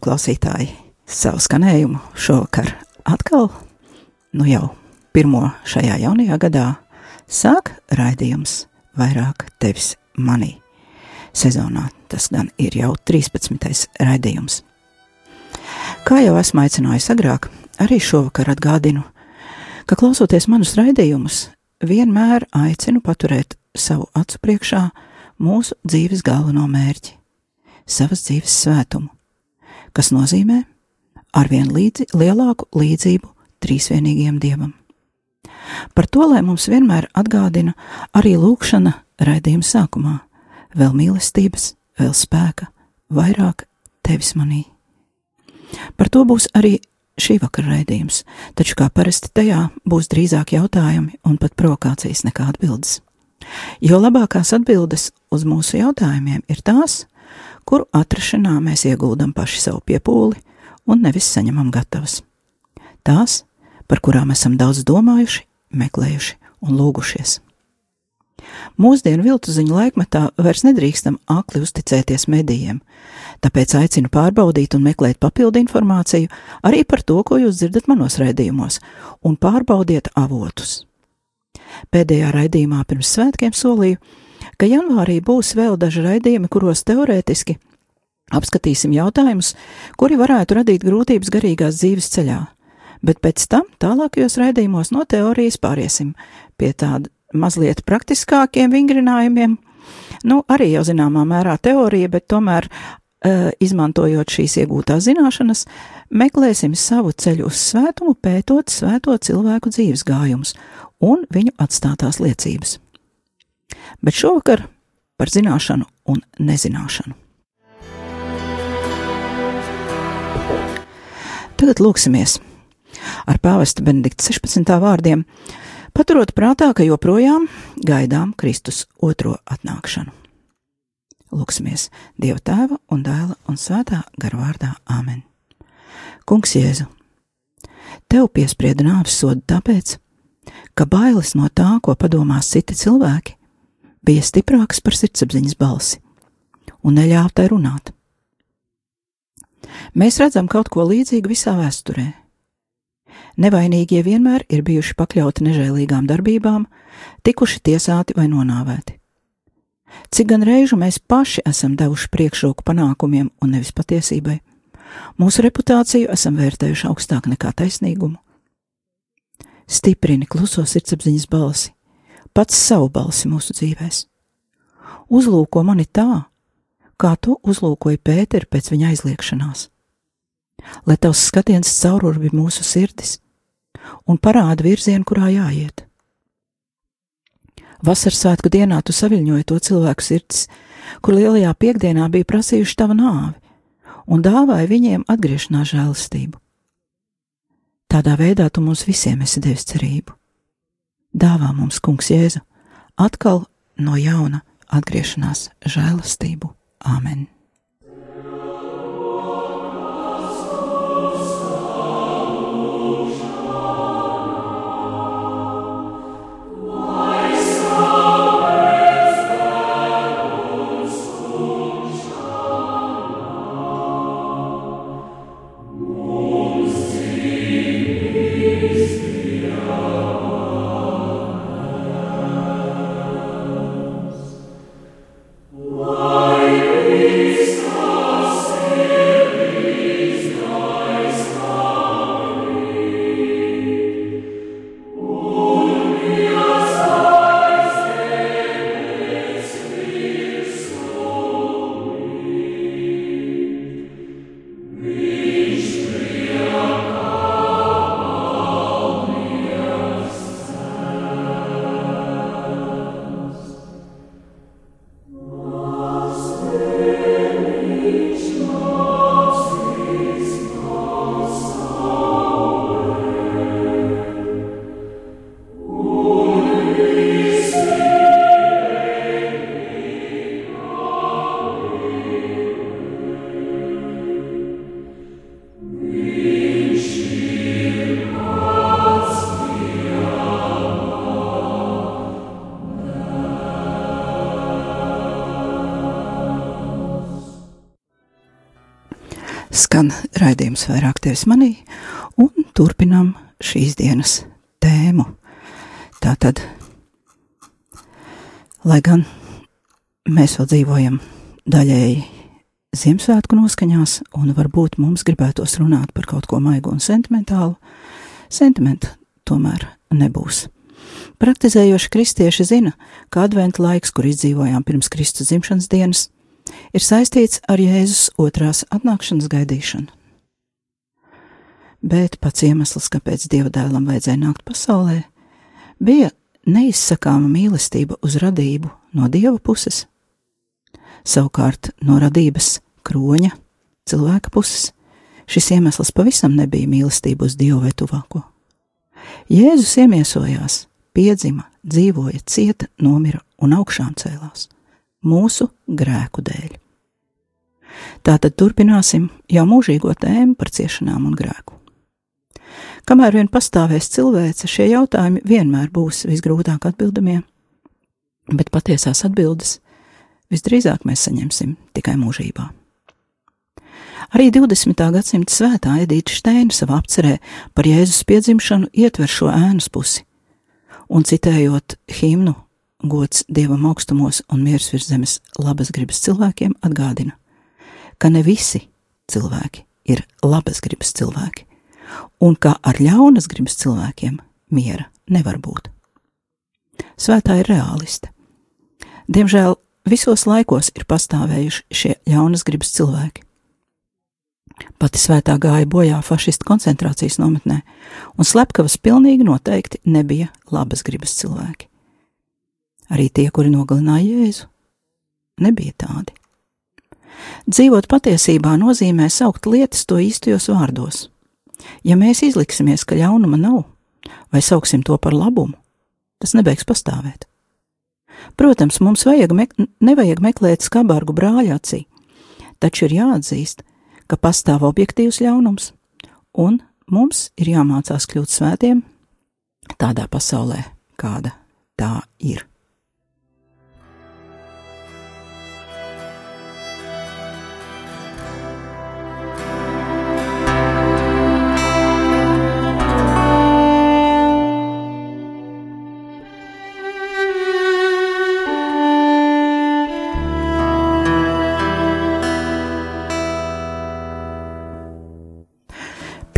radioklausītāji, savu skanējumu šovakar atkal, nu jau pirmo šajā jaunajā gadā, sāk raidījums vairāk tevis manī. Sezonā tas gan ir jau 13. raidījums. Kā jau esmu aicinājis agrāk, arī šovakar atgādinu, ka klausoties manus raidījumus, vienmēr aicinu paturēt savu acu priekšā mūsu dzīves galveno mērķi - savas dzīves svētumu, kas nozīmē arvien līdzi, lielāku līdzību trīsvienīgajam dievam. Par to, lai mums vienmēr atgādina arī lūkšana raidījuma sākumā - vēl mīlestības, vēl spēka, vairāk tevis manī. Par to būs arī šī vakara raidījums, taču kā parasti tajā būs drīzāk jautājumi un pat provokācijas nekā atbildes. Jo labākās atbildes uz mūsu jautājumiem ir tās, kuru atrašanā mēs ieguldam paši savu piepūli un nevis saņemam gatavas. Tās, par kurām esam daudz domājuši, meklējuši un lūgušies. Mūsdienu viltu ziņu laikmetā vairs nedrīkstam akli uzticēties medijiem, tāpēc aicinu pārbaudīt un meklēt papildu informāciju arī par to, ko jūs dzirdat manos raidījumos, un pārbaudiet avotus. Pēdējā raidījumā pirms svētkiem solīju, ka janvārī būs vēl daži raidījumi, kuros teorētiski apskatīsim jautājumus, kuri varētu radīt grūtības garīgās dzīves ceļā, bet pēc tam tālākajos raidījumos no teorijas pāriesim pie tāda mazliet praktiskākiem vingrinājumiem. Nu, arī jau zināmā mērā teorija, bet tomēr, uh, izmantojot šīs iegūtās zināšanas, meklēsim savu ceļu uz svētumu, pētot svēto cilvēku dzīves gājumus un viņu atstātās liecības. Bet šovakar par zināšanu un nezināšanu. Tagad lūksimies ar pāvesta Benedikta 16. vārdiem, paturot prātā, ka joprojām gaidām Kristus otro atnākšanu. Lūksimies Dieva tēva un dēla un svētā garvārdā Āmen. Kungs Jēzu, tev piesprieda nāves sodu tāpēc, ka bailes no tā, ko padomās citi cilvēki, bija stiprākas par sirdsapziņas balsi un neļāva tai runāt. Mēs redzam kaut ko līdzīgu visā vēsturē. Nevainīgie vienmēr ir bijuši pakļauti nežēlīgām darbībām, tikuši tiesāti vai nonāvēti. Cik gan reižu mēs paši esam devuši priekšroku panākumiem un nevis patiesībai, mūsu reputāciju esam vērtējuši augstāk nekā taisnīgumu. Stiprini kluso sirdsapziņas balsi, pats savu balsi mūsu dzīvēs. Uzlūko mani tā, kā tu uzlūkoji Pēteru pēc viņa aizliekšanās. Lai tavs skatiens caururbi mūsu sirdis un parāda virzienu, kurā jāiet. Vasaras svētku dienā tu saviņoji to cilvēku sirdis, kur lielajā piekdienā bija prasījuši tavu nāvi, un dāvāja viņiem atgriešanās žēlastību. Tādā veidā tu mums visiem esi devis cerību. Dāvā mums, Kungs, Jēzu, atkal no jauna atgriešanās žēlastību. Āmen! Skan raidījums vairāk tevis manī, un turpinām šīs dienas tēmu. Tātad, lai gan mēs vēl dzīvojam daļēji Ziemassvētku noskaņās, un varbūt mums gribētos runāt par kaut ko maigu un sentimentālu, sentimenta tomēr nebūs. Praktizējoši kristieši zina, ka adventa laiks, kur izdzīvojām pirms Kristus dzimšanas dienas, ir saistīts ar Jēzus otrās atnākšanas gaidīšanu. Bet pats iemesls, kāpēc Dieva dēlam vajadzēja nākt pasaulē, bija neizsakāma mīlestība uz radību no Dieva puses. Savukārt no radības kroņa, cilvēka puses, šis iemesls pavisam nebija mīlestība uz Dievu vai tuvāko. Jēzus iemiesojās, piedzima, dzīvoja, cieta, nomira un augšām cēlās mūsu grēku dēļ. Tātad turpināsim jau mūžīgo tēmu par ciešanām un grēku. Kamēr vien pastāvēs cilvēce, šie jautājumi vienmēr būs visgrūtāk atbildamie, bet patiesās atbildes visdrīzāk mēs saņemsim tikai mūžībā. Arī 20. gadsimta svētā Edīte Steina savā apcerē par Jēzus piedzimšanu ietver šo ēnas pusi un citējot himnu Gods Dievam augstumos un miers virs zemes labas gribas cilvēkiem atgādina, ka ne visi cilvēki ir labas gribas cilvēki, un ka ar ļaunas gribas cilvēkiem miera nevar būt. Svētā ir realiste. Diemžēl visos laikos ir pastāvējuši šie ļaunas gribas cilvēki. Pati svētā gāja bojā fašistu koncentrācijas nometnē, un slepkavas pilnīgi noteikti nebija labas gribas cilvēki. Arī tie, kuri nogalināja Jēzu, nebija tādi. Dzīvot patiesībā nozīmē saukt lietas to īstajos vārdos. Ja mēs izliksimies, ka ļaunuma nav, vai sauksim to par labumu, tas nebeigs pastāvēt. Protams, mums vajag mek nevajag meklēt skarbāru brāļa acī, taču ir jāatzīst, ka pastāv objektīvs ļaunums, un mums ir jāmācās kļūt svētiem tādā pasaulē, kāda tā ir.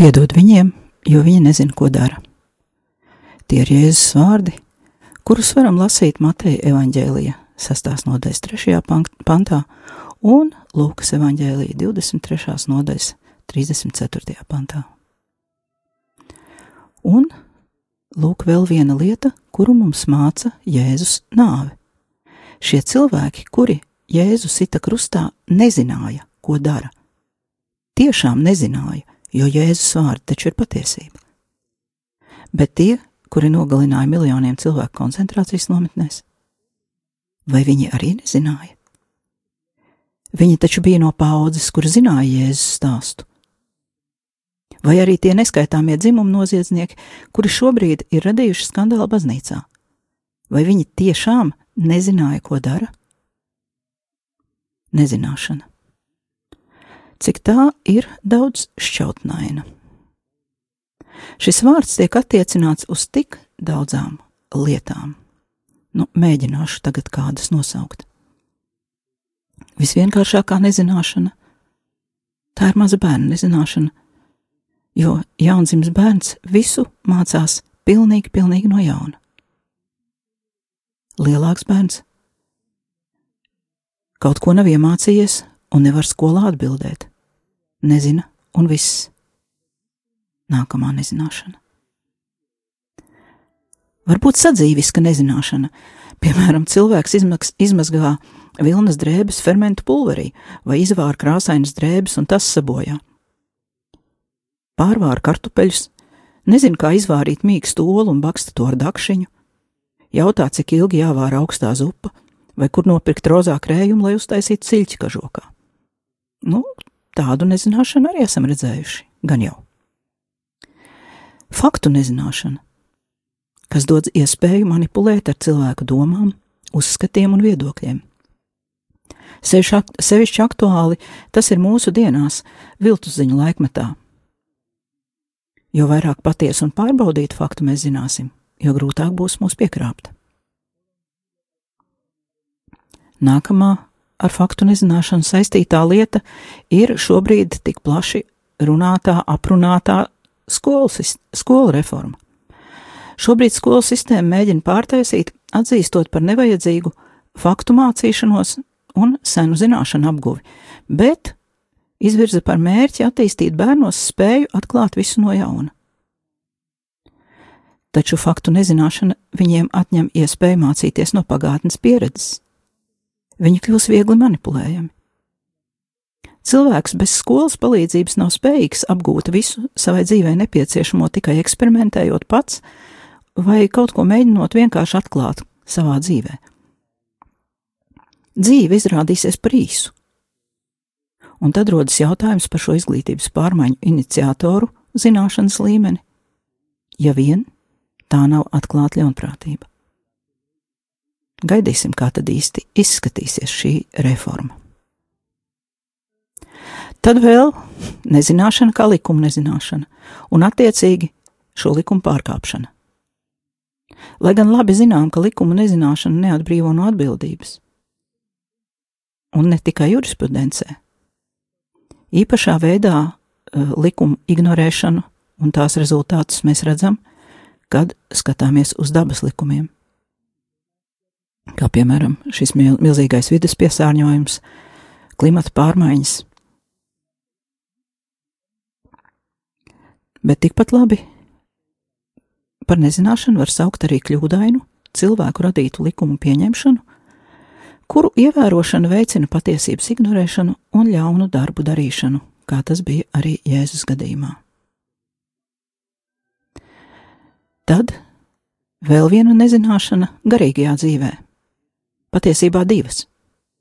Piedod viņiem, jo viņi nezina, ko dara. Tie ir Jēzus vārdi, kurus varam lasīt Mateja evaņģēlija 6. nodaļas 3. pantā un Lūkas evaņģēlija 23. nodaļas 34. pantā. Un lūk, vēl viena lieta, kuru mums māca Jēzus nāve. Šie cilvēki, kuri Jēzu sita krustā, nezināja, ko dara. Tiešām nezināja, jo Jēzus vārdi taču ir patiesība. Bet tie, kuri nogalināja miljoniem cilvēku koncentrācijas nometnēs, vai viņi arī nezināja? Viņi taču bija no paudzes, kur zināja Jēzus stāstu. Vai arī tie neskaitāmie dzimumu noziedznieki, kuri šobrīd ir radījuši skandālu baznīcā, vai viņi tiešām nezināja, ko dara? Nezināšana cik tā ir daudz šķautnaina. Šis vārds tiek attiecināts uz tik daudzām lietām. Nu, mēģināšu tagad kādas nosaukt. Visvienkāršākā nezināšana - tā ir maza bērna nezināšana, jo jaundzimis bērns visu mācās pilnīgi, pilnīgi no jauna. Lielāks bērns kaut ko nav iemācījies un nevar skolā atbildēt nezina un viss. Nākamā nezināšana. Varbūt sadzīviska nezināšana. Piemēram, cilvēks izmaks, izmazgā vilnas drēbes fermentu pulverī vai izvāra krāsainas drēbes un tas sabojā. Pārvāra kartupeļus, nezina, kā izvārīt mīkstu olu un baksta to ar dakšiņu, jautā, cik ilgi jāvāra augstā zupa, vai kur nopirkt rozā krējumu, lai uztaisītu siļķi kažokā. Nu, Tādu nezināšanu arī esam redzējuši, gan jau. Faktu nezināšana, kas dod iespēju manipulēt ar cilvēku domām, uzskatiem un viedokļiem. Sevišķi aktuāli tas ir mūsu dienās, viltusziņu laikmetā. Jo vairāk patiesu un pārbaudītu faktu mēs zināsim, jo grūtāk būs mūs piekrāpt. Nākamā ar faktu nezināšanu saistītā lieta ir šobrīd tik plaši runātā, aprunātā skolas, skolu reforma. Šobrīd skolu sistēma mēģina pārtaisīt, atzīstot par nevajadzīgu faktu mācīšanos un senu zināšanu apguvi, bet izvirza par mērķi attīstīt bērnos spēju atklāt visu no jauna. Taču faktu nezināšana viņiem atņem iespēju mācīties no pagātnes pieredzes. Viņi kļūs viegli manipulējami. Cilvēks bez skolas palīdzības nav spējīgs apgūt visu savai dzīvē nepieciešamo tikai eksperimentējot pats vai kaut ko mēģinot vienkārši atklāt savā dzīvē. Dzīve izrādīsies par īsu. Un tad rodas jautājums par šo izglītības pārmaiņu iniciatoru zināšanas līmeni, ja vien tā nav atklāta ļaunprātība. Gaidīsim, kā tad īsti izskatīsies šī reforma. Tad vēl nezināšana, kā likuma nezināšana, un attiecīgi šo likumu pārkāpšana. Lai gan labi zinām, ka likuma nezināšana neatbrīvo no atbildības, un ne tikai jurisprudencē, īpašā veidā uh, likuma ignorēšanu un tās rezultātus mēs redzam, kad skatāmies uz dabas likumiem. Kā piemēram šis milzīgais vidas piesārņojums, klimata pārmaiņas, bet tikpat labi par nezināšanu var saukt arī kļūdainu, cilvēku radītu likumu pieņemšanu, kuru ievērošana veicina patiesības ignorēšanu un ļaunu darbu darīšanu, kā tas bija arī Jēzus gadījumā. Tad vēl viena nezināšana garīgajā dzīvē. Patiesībā divas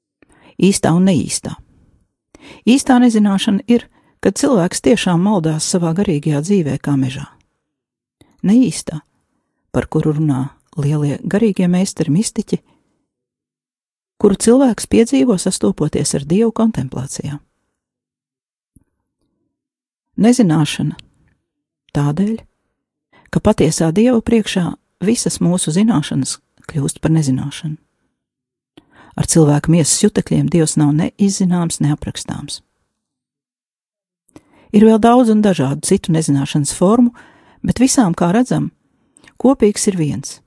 - īstā un neīstā. Īstā nezināšana ir kad cilvēks tiešām maldās savā garīgajā dzīvē kā mežā. Neīstā, par kuru runā lielie garīgie meistari mistiķi, kuru cilvēks piedzīvo sastopoties ar dievu kontemplācijā. Nezināšana tādēļ, ka patiesā dieva priekšā visas mūsu zināšanas kļūst par nezināšanu. Ar cilvēku miesas jutekļiem Dievs nav neizzināms, neaprakstāms. Ir vēl daudz un dažādu citu nezināšanas formu, bet visām, kā redzam, kopīgs ir viens.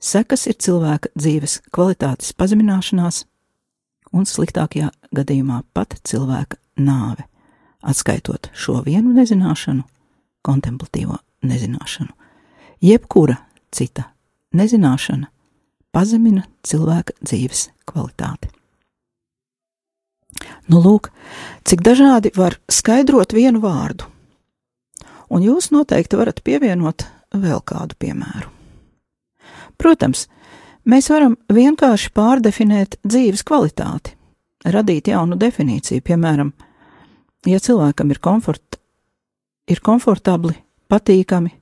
Sekas ir cilvēka dzīves kvalitātes pazemināšanās, un sliktākajā gadījumā pat cilvēka nāve, atskaitot šo vienu nezināšanu, kontemplatīvo nezināšanu. Jebkura cita nezināšana pazemina cilvēka dzīves kvalitāti. Nu, lūk, cik dažādi var skaidrot vienu vārdu. Un jūs noteikti varat pievienot vēl kādu piemēru. Protams, mēs varam vienkārši pārdefinēt dzīves kvalitāti, radīt jaunu definīciju, piemēram, ja cilvēkam ir, komfort, ir komfortabli, patīkami,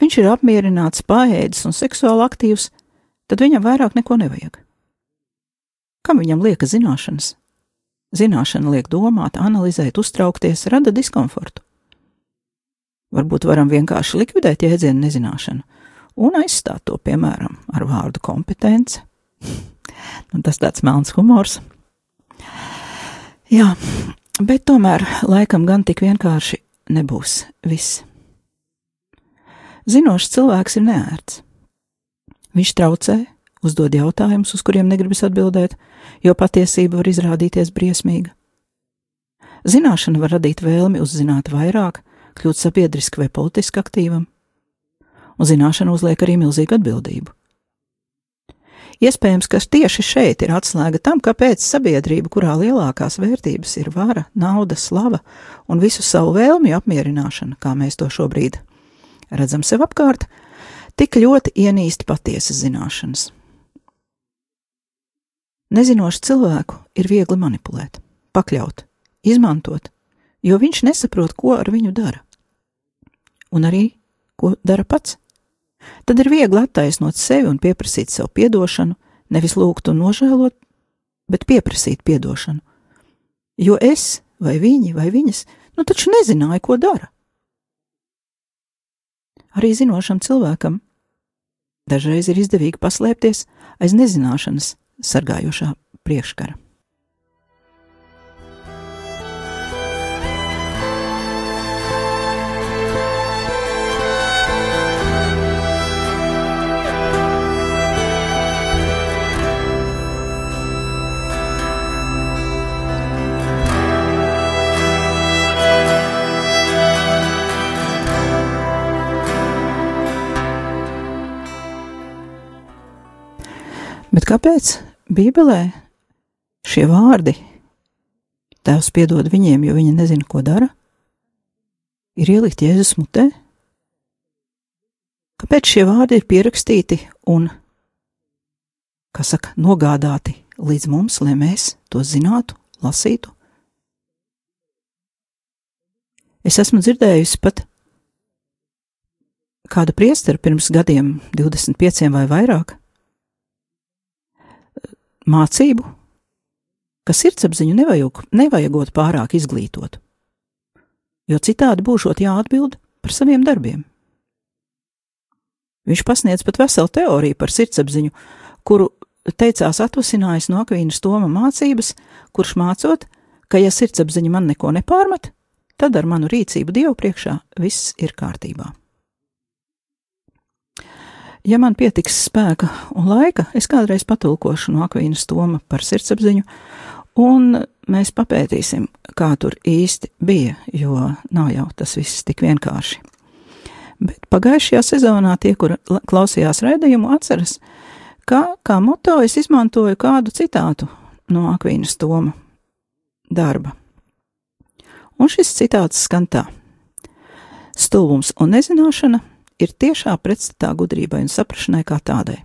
viņš ir apmierināts, paēdis un seksuāli aktīvs, tad viņam vairāk neko nevajag. Kam viņam lieka zināšanas? Zināšana liek domāt, analizēt, uztraukties, rada diskomfortu. Varbūt varam vienkārši likvidēt jēdzienu nezināšanu un aizstāt to, piemēram, ar vārdu kompetence. nu, tas tāds melns humors. Jā, bet tomēr laikam gan tik vienkārši nebūs viss. Zinošs cilvēks ir neērts. Viņš traucē, uzdod jautājumus, uz kuriem negribas atbildēt, jo patiesība var izrādīties briesmīga. Zināšana var radīt vēlmi uzzināt vairāk, kļūt sabiedriski vai politiski aktīvam, un zināšana uzliek arī milzīgu atbildību. Iespējams, ka tieši šeit ir atslēga tam, kāpēc sabiedrība, kurā lielākās vērtības ir vara, nauda, slava un visu savu vēlmju apmierināšana, kā mēs to šobrīd redzam sev apkārt, tik ļoti ienīst patiesas zināšanas. Nezinošu cilvēku ir viegli manipulēt, pakļaut, izmantot, jo viņš nesaprot, ko ar viņu dara. Un arī, ko dara pats. Tad ir viegli attaisnot sevi un pieprasīt sev atdošanu, nevis lūgt un nožēlot, bet pieprasīt atdošanu. Jo es, vai viņi, vai viņas, nu taču nezināju, ko dara. Arī zinošam cilvēkam dažreiz ir izdevīgi paslēpties aiz nezināšanas sargājošā priekškara. Kāpēc Bībelē šie vārdi, Tēvs piedod viņiem, jo viņi nezina, ko dara, ir ielikt Jēzus mutē? Kāpēc šie vārdi ir pierakstīti un, kā saka, nogādāti līdz mums, lai mēs to zinātu, lasītu? Es esmu dzirdējusi pat kādu priesteru pirms gadiem, 25 vai vairāk, mācību, ka sirdsapziņu nevajag, nevajagot pārāk izglītot, jo citādi būšot jāatbild par saviem darbiem. Viņš pasniedz pat veselu teoriju par sirdsapziņu, kuru teicās atvasinājis no Akvīnas Toma mācības, kurš mācot, ka ja sirdsapziņa man neko nepārmet, tad ar manu rīcību Dievu priekšā viss ir kārtībā. Ja man pietiks spēka un laika, es kādreiz patulkošu no Akvīnas Toma par sirdsapziņu, un mēs papētīsim, kā tur īsti bija, jo nav jau tas viss tik vienkārši. Bet pagājušajā sezonā tie, kur klausījās raidījumu, atceras, ka kā moto es izmantoju kādu citātu no Akvīnas Toma darba. Un šis citāts skan tā: Stulbums un nezināšana ir tiešā pretstatā gudrībai un saprašanai kā tādai,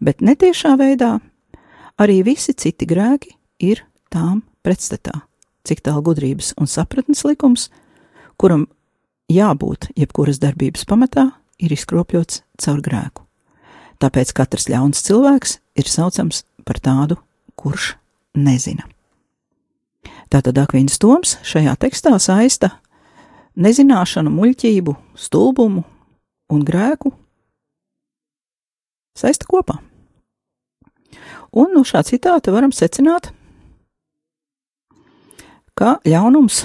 bet netiešā veidā arī visi citi grēki ir tām pretstatā, cik tālu gudrības un sapratnes likums, kuram jābūt jebkuras darbības pamatā, ir izkropļots caur grēku. Tāpēc katrs ļauns cilvēks ir saucams par tādu, kurš nezina. Tātad Akvīns Toms šajā tekstā saista nezināšanu, muļķību, stulbumu un grēku saista kopā. Un no šā citāta varam secināt, ka ļaunums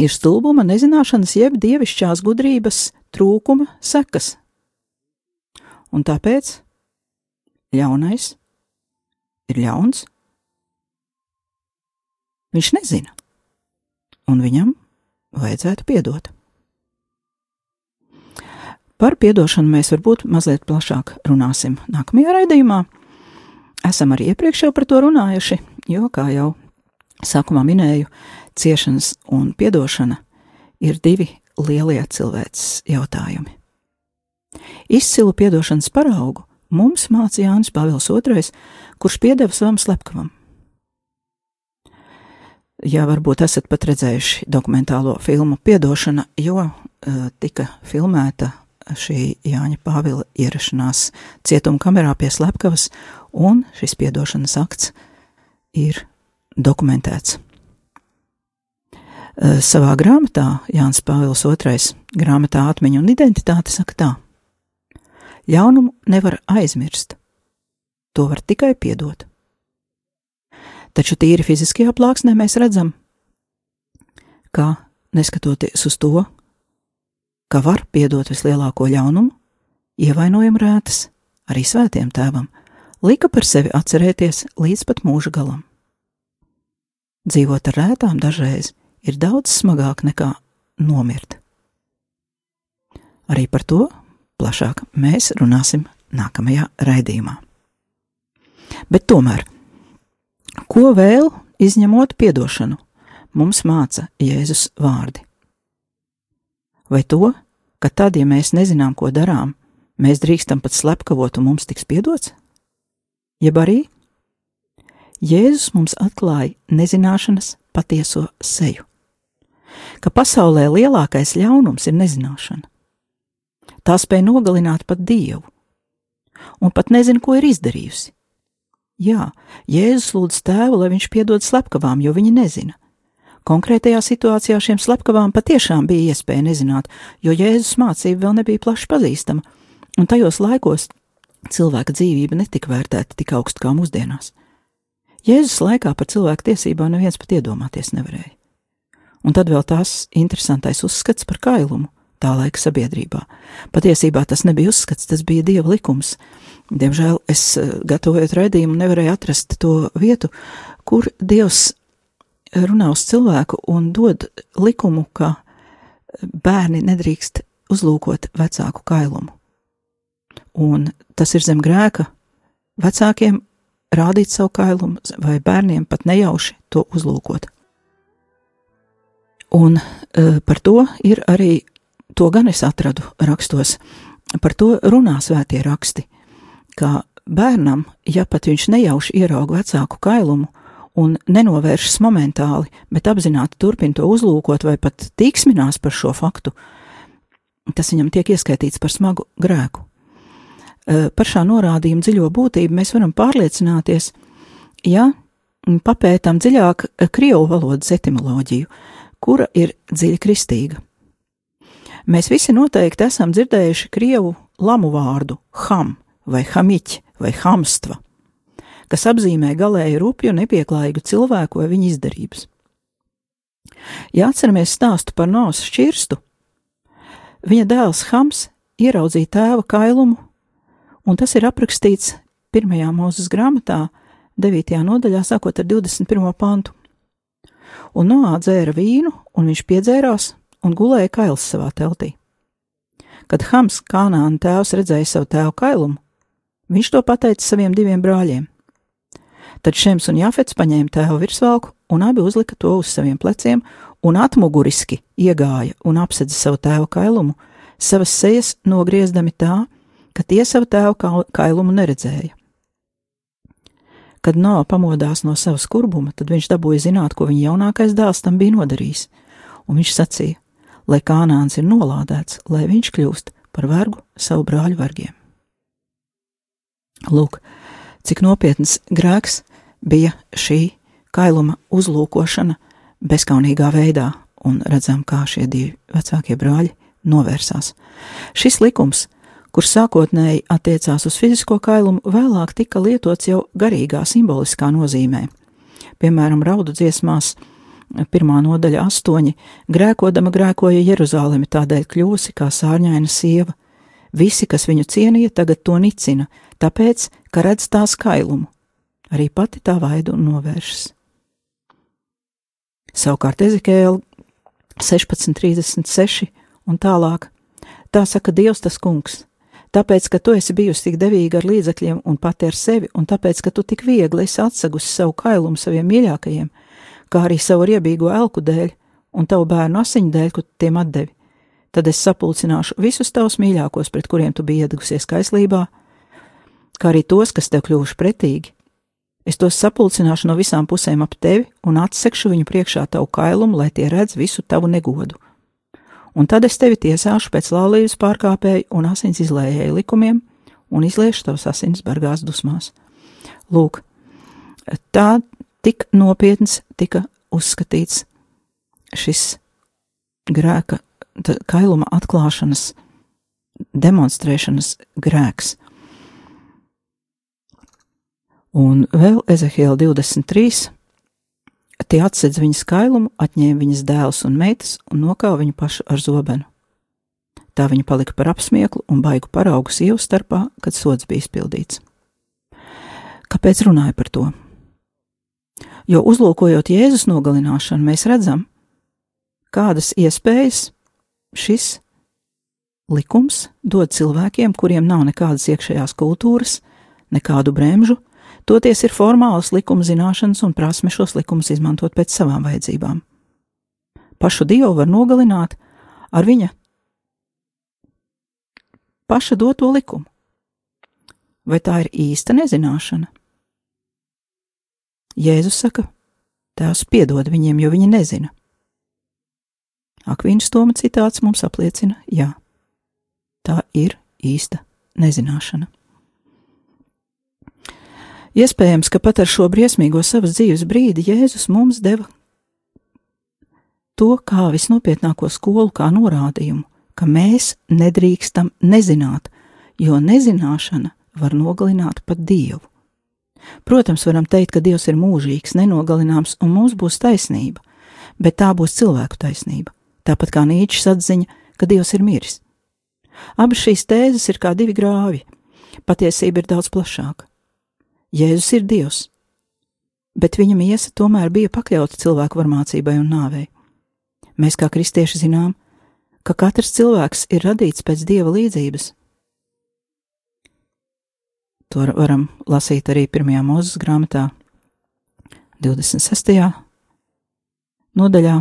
ir stulbuma, nezināšanas, jeb dievišķās gudrības trūkuma sekas. Un tāpēc ļaunais ir ļauns. Viņš nezina, un viņam vajadzētu piedot. Par atdošanu mēs varbūt mazliet plašāk runāsim nākamajā raidījumā. Esam arī iepriekš jau par to runājuši, jo, kā jau sākumā minēju, ciešanas un atdošana ir divi lielie cilvēces jautājumi. Izcilu atdošanas paraugu mums mācīja Jānis Pāvils II, kurš piedeva savam slepkavam. Jā, varbūt esat pat redzējuši dokumentālo filmu Piedošana, jo uh, tika filmēta šī Jāņa Pāvila ierašanās cietuma kamerā pie slepkavas, un šis piedošanas akts ir dokumentēts. Savā grāmatā Jānis Pāvils II grāmatā atmiņa un identitāte saka tā: Ļaunumu nevar aizmirst, to var tikai piedot. Taču tīri fiziskajā plāksnē mēs redzam, ka neskatoties uz to, ka var piedot vislielāko ļaunumu, ievainojumu rētas arī svētiem tēvam, lika par sevi atcerēties līdz pat mūža galam. Dzīvot ar rētām dažreiz ir daudz smagāk nekā nomirt. Arī par to plašāk mēs runāsim nākamajā raidījumā. Bet tomēr, ko vēl izņemot atdošanu, mums māca Jēzus vārdi? Vai to, ka tad, ja mēs nezinām, ko darām, mēs drīkstam pat slepkavot un mums tiks piedots? Jeb arī Jēzus mums atklāja nezināšanas patieso seju, ka pasaulē lielākais ļaunums ir nezināšana. Tā spēja nogalināt pat Dievu, un pat nezinu, ko ir izdarījusi. Jā, Jēzus lūdz tēvu, lai viņš piedod slepkavām, jo viņi nezina. Konkrētajā situācijā šiem slepkavām patiešām bija iespēja nezināt, jo Jēzus mācība vēl nebija plaši pazīstama, un tajos laikos cilvēka dzīvība netika vērtēta tik augstu kā mūsdienās. Jēzus laikā par cilvēku tiesībām neviens pat iedomāties nevarēja. Un tad vēl tās interesantais uzskats par kailumu tā laika sabiedrībā. Patiesībā tas nebija uzskats, tas bija dieva likums. Diemžēl es, eh, gatavojot raidījumu, nevarēju atrast to vietu, kur dievs runā uz cilvēku un dod likumu, ka bērni nedrīkst uzlūkot vecāku kailumu. Un tas ir zem grēka vecākiem rādīt savu kailumu, vai bērniem pat nejauši to uzlūkot. Un uh, par to ir arī to gan es atradu rakstos, par to runā svētie raksti, ka bērnam, ja pat viņš nejauši ierauga vecāku kailumu un nenovēršas momentāli, bet apzināti turpina to uzlūkot vai pat tīksminās par šo faktu, tas viņam tiek ieskaitīts par smagu grēku. E, par šā norādījuma dziļo būtību mēs varam pārliecināties, ja papētām dziļāk krievu valodas etimoloģiju, kura ir dziļi kristīga. Mēs visi noteikti esam dzirdējuši krievu lamu vārdu ham vai hamiķi vai hamstva, kas apzīmē galēji rupju, nepieklājīgu cilvēku vai viņa izdarības. Ja atceramies stāstu par Nāsu šķirstu, viņa dēls Hams ieraudzīja tēva kailumu, un tas ir aprakstīts pirmajā mūzes grāmatā, 9. nodaļā, sākot ar 21. pantu. Un Noā dzēra vīnu, un viņš piedzērās, un gulēja kails savā teltī. Kad Hams, Kanāna tēvs, redzēja savu tēvu kailumu, viņš to pateica saviem diviem brāļiem. Tad Šems un Jafets paņēma tēva virsvalku un abi uzlika to uz saviem pleciem un atmuguriski iegāja un apsedza savu tēva kailumu, savas sejas nogriezdami tā, ka tie savu tēva kailumu neredzēja. Kad Noa pamodās no savas kurbuma, tad viņš dabūja zināt, ko viņa jaunākais dēls tam bija nodarījis, un viņš sacīja: lai kanāns ir nolādēts, lai viņš kļūst par vergu savu brāļu vergiem. Lūk, cik nopietns grēks bija šī kailuma uzlūkošana bezkaunīgā veidā, un redzam, kā šie divi vecākie brāļi novērsās. Šis likums, kurš sākotnēji attiecās uz fizisko kailumu, vēlāk tika lietots jau garīgā simboliskā nozīmē. Piemēram, raudu dziesmās pirmā nodaļa astoņi, grēkodama grēkoja Jeruzālemi, tādēļ kļūsi kā sārņaina sieva. Visi, kas viņu cienīja, tagad to nicina, tāpēc, ka redz tā skailumu. Arī pati tā vaidu novēršas. Savukārt Ezekēla 16.36 un tālāk. Tā saka Dievs tas kungs, tāpēc, ka tu esi bijusi tik devīga ar līdzekļiem un pati ar sevi, un tāpēc, ka tu tik viegli esi atsegusi savu kailumu saviem mīļākajiem, kā arī savu riebīgo elku dēļ un tavu bērnu asiņu dēļ, ko tiem atdevi. Tad es sapulcināšu visus tavus mīļākos, pret kuriem tu biji iedegusies kaislībā, kā arī tos, kas tev kļuvuši pretīgi. Es tos sapulcināšu no visām pusēm ap tevi un atsekšu viņu priekšā tavu kailumu, lai tie redz visu tavu negodu. Un tad es tevi tiesāšu pēc laulības pārkāpēju un asins izlējēju likumiem un izliešu tavas asins bargās dusmās. Lūk, tā tik nopietns tika uzskatīts šis grēka, kailuma atklāšanas, demonstrēšanas grēks. Un vēl Ezehiela 23. Tie atsedz viņas kailumu, atņēma viņas dēlus un meitas un nokāva viņu pašu ar zobenu. Tā viņa palika par apsmieklu un baigu paraugu sievu starpā, kad sods bija izpildīts. Kāpēc runāju par to? Jo uzlūkojot Jēzus nogalināšanu, mēs redzam, kādas iespējas šis likums dod cilvēkiem, kuriem nav nekādas iekšējās kultūras, nekādu bremžu, toties ir formālas likuma zināšanas un prasme šos likumus izmantot pēc savām vajadzībām. Pašu dievu var nogalināt ar viņa paša doto likumu. Vai tā ir īsta nezināšana? Jēzus saka, Tēvs piedod viņiem, jo viņi nezina. Akvīnas Toma citāts mums apliecina, jā, tā ir īsta nezināšana. Iespējams, ka pat ar šo briesmīgo savas dzīves brīdi Jēzus mums deva to kā visnopietnāko skolu, kā norādījumu, ka mēs nedrīkstam nezināt, jo nezināšana var nogalināt pat Dievu. Protams, varam teikt, ka Dievs ir mūžīgs, nenogalināms, un mums būs taisnība, bet tā būs cilvēku taisnība, tāpat kā Nīčs atziņa, ka Dievs ir miris. Abas šīs tēzes ir kā divi grāvi. Patiesība ir daudz plašāka. Jēzus ir Dievs, bet viņa miesa tomēr bija pakļauta cilvēku varmācībai un nāvei. Mēs kā kristieši zinām, ka katrs cilvēks ir radīts pēc dieva līdzības. To varam lasīt arī pirmajā mūzes grāmatā, 26. nodaļā,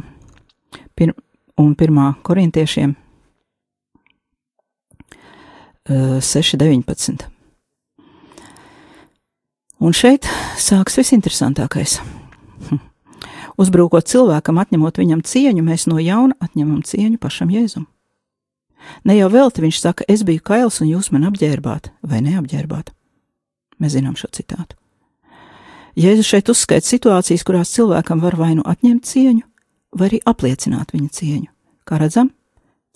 pir un 1. korintiešiem 6.19. Un šeit sāks visinteresantākais. Uzbrūkot cilvēkam, atņemot viņam cieņu, mēs no jauna atņemam cieņu pašam Jēzum. Ne jau velti viņš saka, es biju kails un jūs man apģērbāt vai neapģērbāt. Mēs zinām šo citātu. Jēzus šeit uzskaita situācijas, kurās cilvēkam var vai nu atņemt cieņu, vai arī apliecināt viņa cieņu. Kā redzam,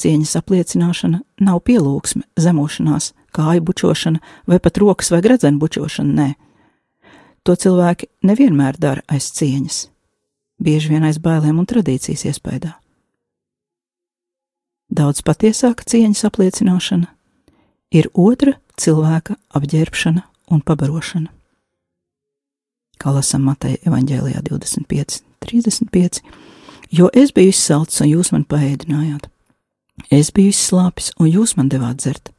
cieņas apliecināšana nav pielūgsme, zemošanās, kāju bučošana vai pat rokas vai gredzenu bučošana, nē. To cilvēki nevienmēr dara aiz cieņas, bieži vien aiz bailēm un tradīcijas iespējā. Daudz patiesāka cieņas apliecināšana ir otra cilvēka apģērbšana un pabarošana. Kā lasām Mateja evanģēlijā 25, 35, jo es biju izsalcis un jūs man paēdinājāt. Es biju izslāpis un jūs man devāt dzert.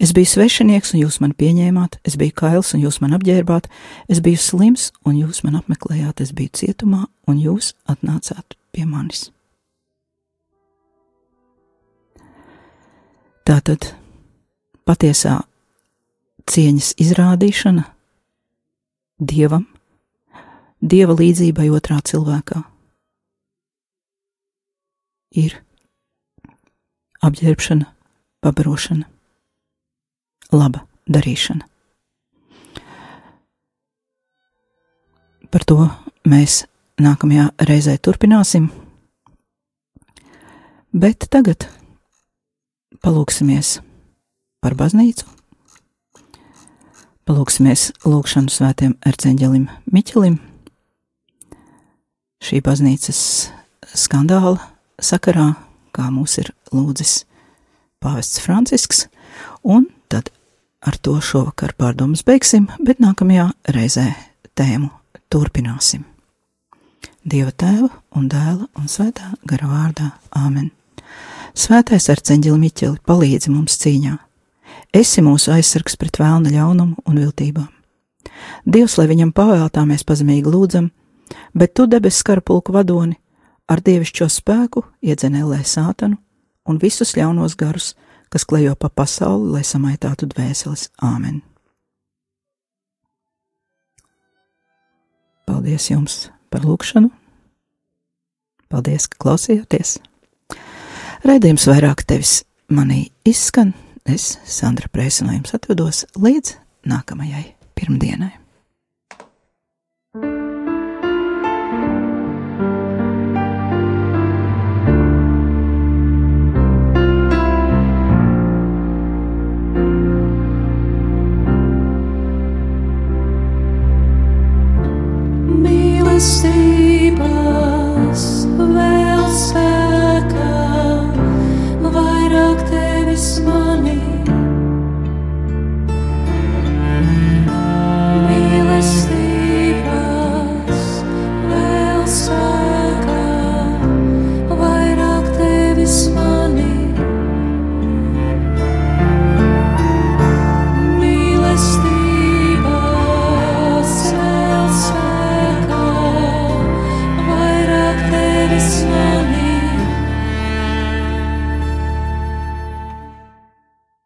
Es biju svešinieks, un jūs mani pieņēmāt, es biju kails, un jūs man apģērbāt, es biju slims, un jūs man apmeklējāt, es biju cietumā, un jūs atnācāt pie manis. Tātad patiesā cieņas izrādīšana dievam, dieva līdzībai otrā cilvēkā ir apģērbšana, pabarošana laba darīšana. Par to mēs nākamajā reizē turpināsim, bet tagad palūksimies par baznīcu. Palūksimies lūgšanu svētiem erceņģelim Miķelim. Šī baznīcas skandāla sakarā, kā mūs ir lūdzis pāvests Francisks, un Ar to šovakar pārdomas beigsim, bet nākamajā reizē tēmu turpināsim. Dieva tēva un dēla un svētā gara vārdā Āmen. Svētais arceņģeli Miķeli palīdzi mums cīņā. Esi mūsu aizsargs pret vēlna ļaunumu un viltībām. Dievs, lai viņam pavēltā mēs pazemīgi lūdzam, bet tu debes skarpulku vadoni ar dievišķo spēku iedzenēlē sātanu un visus ļaunos garus, kas klejo pa pasauli, lai samaitātu dvēseles āmen. Paldies jums par lūgšanu! Paldies, ka klausījāties! Raidījums vairāk tevis manī izskan, es, Sandra Prēsa, no jums atvedos līdz nākamajai pirmdienai.